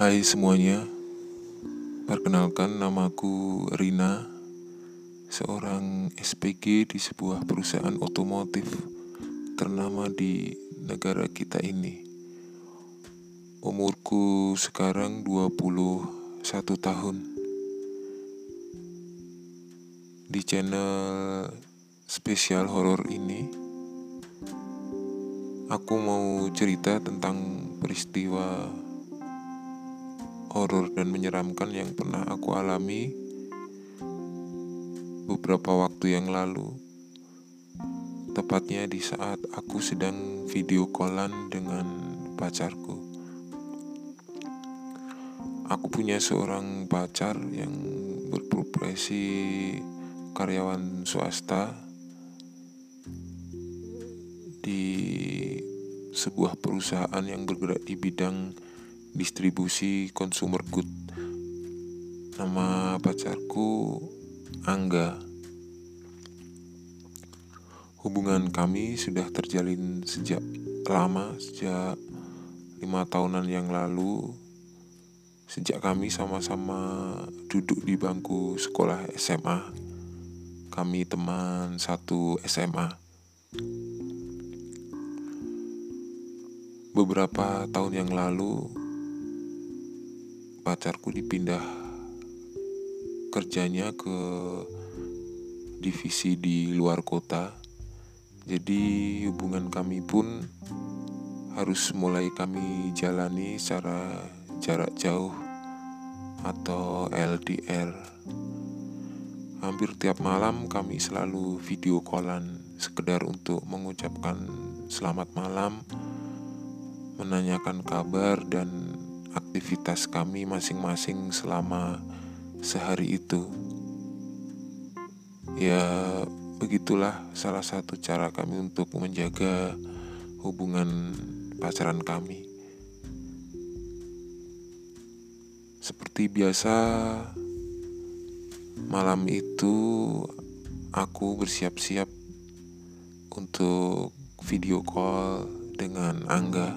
Hai semuanya, perkenalkan namaku Rina, seorang SPG di sebuah perusahaan otomotif ternama di negara kita ini. Umurku sekarang 21 tahun. Di channel spesial horor ini, aku mau cerita tentang peristiwa horor dan menyeramkan yang pernah aku alami beberapa waktu yang lalu. Tepatnya di saat aku sedang video callan dengan pacarku. Aku punya seorang pacar yang berprofesi karyawan swasta di sebuah perusahaan yang bergerak di bidang distribusi consumer good. Nama pacarku Angga. Hubungan kami sudah terjalin sejak lama, sejak lima tahunan yang lalu. Sejak kami sama-sama duduk di bangku sekolah SMA, kami teman satu SMA. Beberapa tahun yang lalu, pacarku dipindah kerjanya ke divisi di luar kota. Jadi hubungan kami pun harus mulai kami jalani secara jarak jauh atau LDR. Hampir tiap malam kami selalu video callan sekedar untuk mengucapkan selamat malam, menanyakan kabar dan aktivitas kami masing-masing selama sehari itu. Ya, begitulah salah satu cara kami untuk menjaga hubungan pacaran kami. Seperti biasa, malam itu aku bersiap-siap untuk video call dengan Angga,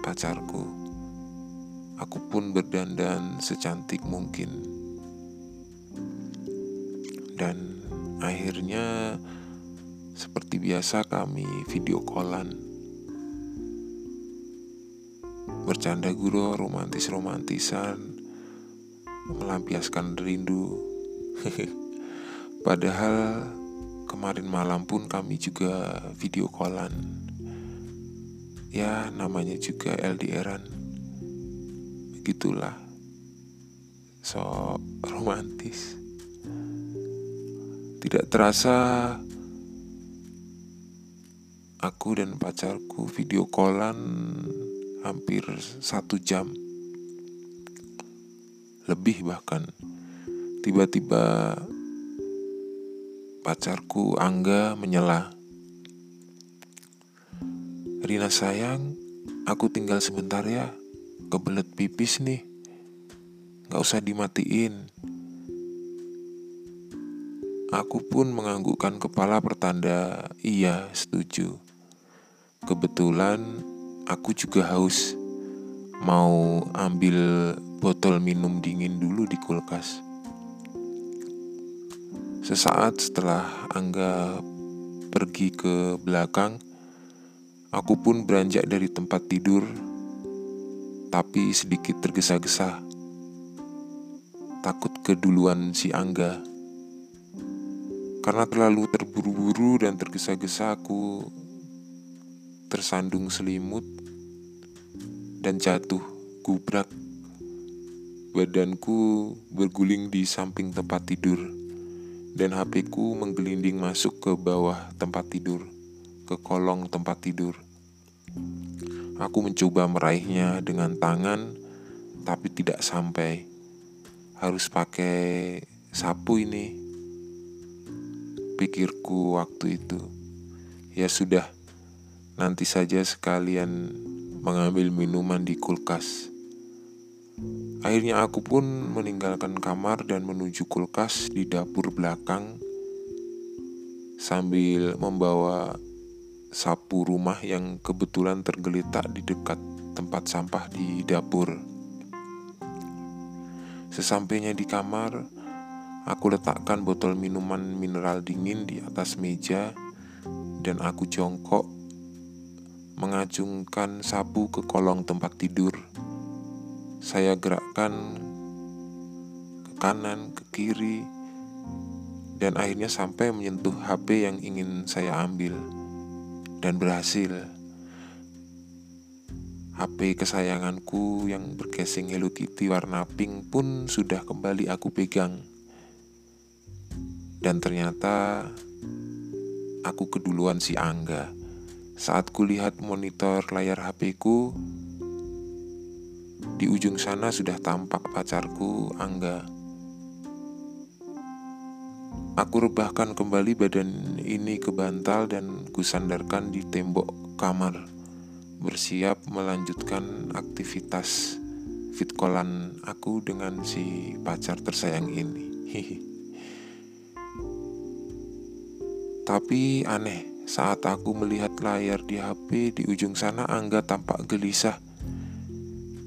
pacarku. Aku pun berdandan secantik mungkin. Dan akhirnya seperti biasa kami video callan. Bercanda guru romantis-romantisan melampiaskan rindu. Padahal kemarin malam pun kami juga video callan. Ya, namanya juga LDRan gitulah so romantis. Tidak terasa aku dan pacarku video callan hampir satu jam. Lebih bahkan. Tiba-tiba pacarku Angga menyela. Rina sayang aku tinggal sebentar ya kebelet pipis nih. Gak usah dimatiin. Aku pun menganggukkan kepala pertanda iya setuju. Kebetulan aku juga haus. Mau ambil botol minum dingin dulu di kulkas. Sesaat setelah Angga pergi ke belakang Aku pun beranjak dari tempat tidur tapi sedikit tergesa-gesa. Takut keduluan si Angga. Karena terlalu terburu-buru dan tergesa-gesa aku tersandung selimut dan jatuh gubrak. Badanku berguling di samping tempat tidur dan HP-ku menggelinding masuk ke bawah tempat tidur, ke kolong tempat tidur. Aku mencoba meraihnya dengan tangan, tapi tidak sampai. Harus pakai sapu ini. Pikirku waktu itu. Ya sudah, nanti saja sekalian mengambil minuman di kulkas. Akhirnya aku pun meninggalkan kamar dan menuju kulkas di dapur belakang sambil membawa sapu rumah yang kebetulan tergeletak di dekat tempat sampah di dapur. Sesampainya di kamar, aku letakkan botol minuman mineral dingin di atas meja dan aku jongkok mengacungkan sapu ke kolong tempat tidur. Saya gerakkan ke kanan, ke kiri, dan akhirnya sampai menyentuh HP yang ingin saya ambil dan berhasil. HP kesayanganku yang bercasing Hello Kitty warna pink pun sudah kembali aku pegang. Dan ternyata aku keduluan si Angga. Saat kulihat monitor layar HP-ku, di ujung sana sudah tampak pacarku Angga. Aku rebahkan kembali badan ini ke bantal dan kusandarkan di tembok kamar bersiap melanjutkan aktivitas fitkolan aku dengan si pacar tersayang ini. Tapi aneh, saat aku melihat layar di HP di ujung sana Angga tampak gelisah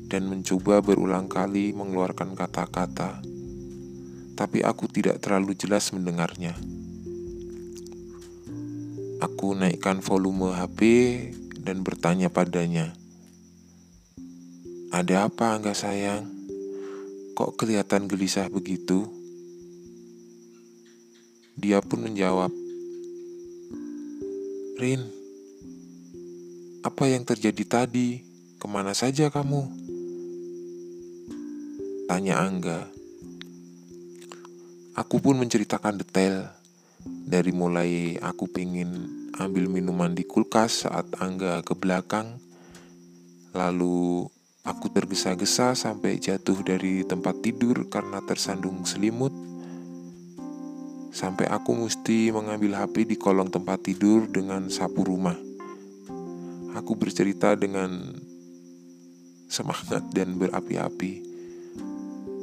dan mencoba berulang kali mengeluarkan kata-kata. Tapi aku tidak terlalu jelas mendengarnya. Aku naikkan volume HP dan bertanya padanya, "Ada apa, enggak sayang? Kok kelihatan gelisah begitu?" Dia pun menjawab, "Rin, apa yang terjadi tadi? Ke mana saja kamu?" Tanya Angga. Aku pun menceritakan detail dari mulai aku pingin ambil minuman di kulkas saat Angga ke belakang. Lalu aku tergesa-gesa sampai jatuh dari tempat tidur karena tersandung selimut. Sampai aku mesti mengambil HP di kolong tempat tidur dengan sapu rumah. Aku bercerita dengan semangat dan berapi-api.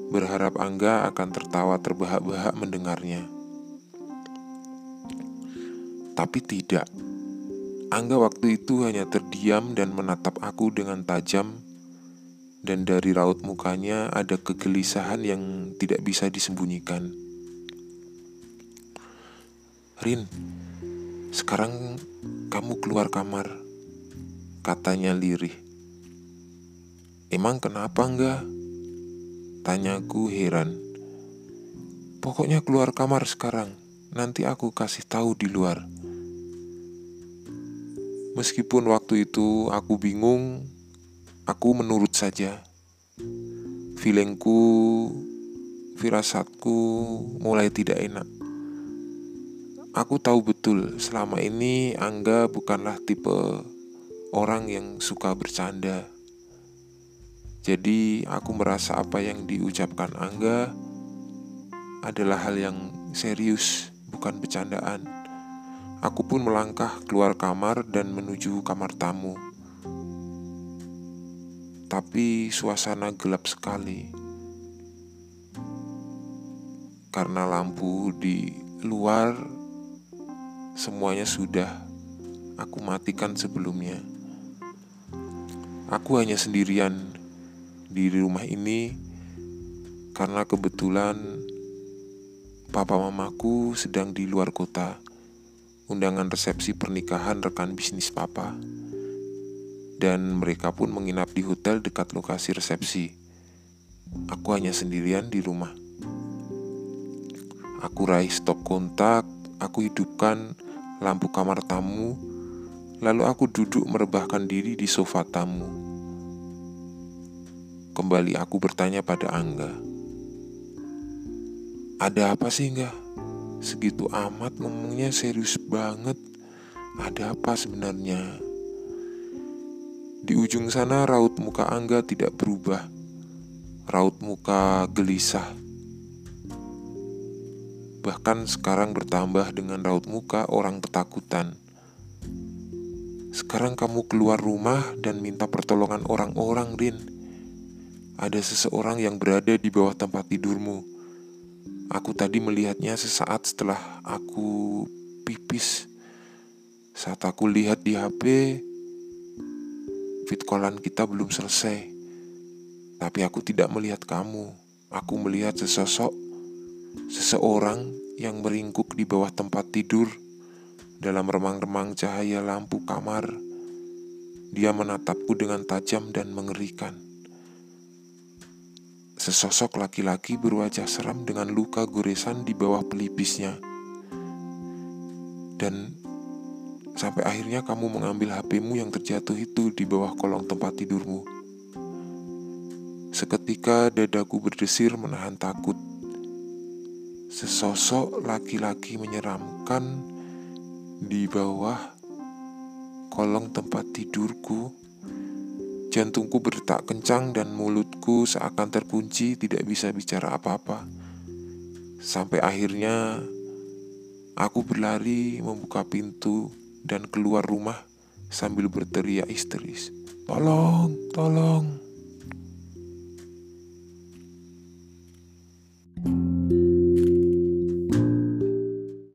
Berharap Angga akan tertawa terbahak-bahak mendengarnya. Tapi tidak. Angga waktu itu hanya terdiam dan menatap aku dengan tajam, dan dari raut mukanya ada kegelisahan yang tidak bisa disembunyikan. Rin, sekarang kamu keluar kamar, katanya lirih. Emang kenapa enggak? Tanyaku heran. Pokoknya keluar kamar sekarang, nanti aku kasih tahu di luar. Meskipun waktu itu aku bingung, aku menurut saja. Feelingku, firasatku mulai tidak enak. Aku tahu betul selama ini Angga bukanlah tipe orang yang suka bercanda. Jadi aku merasa apa yang diucapkan Angga adalah hal yang serius, bukan bercandaan. Aku pun melangkah keluar kamar dan menuju kamar tamu. Tapi suasana gelap sekali. Karena lampu di luar semuanya sudah aku matikan sebelumnya. Aku hanya sendirian di rumah ini karena kebetulan papa mamaku sedang di luar kota undangan resepsi pernikahan rekan bisnis papa. Dan mereka pun menginap di hotel dekat lokasi resepsi. Aku hanya sendirian di rumah. Aku raih stop kontak, aku hidupkan lampu kamar tamu, lalu aku duduk merebahkan diri di sofa tamu. Kembali aku bertanya pada Angga. Ada apa sih enggak? Segitu amat ngomongnya serius banget. Ada apa sebenarnya? Di ujung sana raut muka Angga tidak berubah. Raut muka gelisah. Bahkan sekarang bertambah dengan raut muka orang ketakutan. Sekarang kamu keluar rumah dan minta pertolongan orang-orang, Rin. Ada seseorang yang berada di bawah tempat tidurmu Aku tadi melihatnya sesaat setelah aku pipis. Saat aku lihat di HP, fit callan kita belum selesai. Tapi aku tidak melihat kamu. aku melihat sesosok seseorang yang meringkuk di bawah tempat tidur dalam remang-remang cahaya lampu kamar. Dia menatapku dengan tajam dan mengerikan. Sesosok laki-laki berwajah seram dengan luka goresan di bawah pelipisnya. Dan sampai akhirnya kamu mengambil HPmu yang terjatuh itu di bawah kolong tempat tidurmu. Seketika dadaku berdesir menahan takut. Sesosok laki-laki menyeramkan di bawah kolong tempat tidurku. Jantungku berdetak kencang dan mulutku seakan terkunci tidak bisa bicara apa-apa. Sampai akhirnya aku berlari membuka pintu dan keluar rumah sambil berteriak histeris. Tolong, tolong.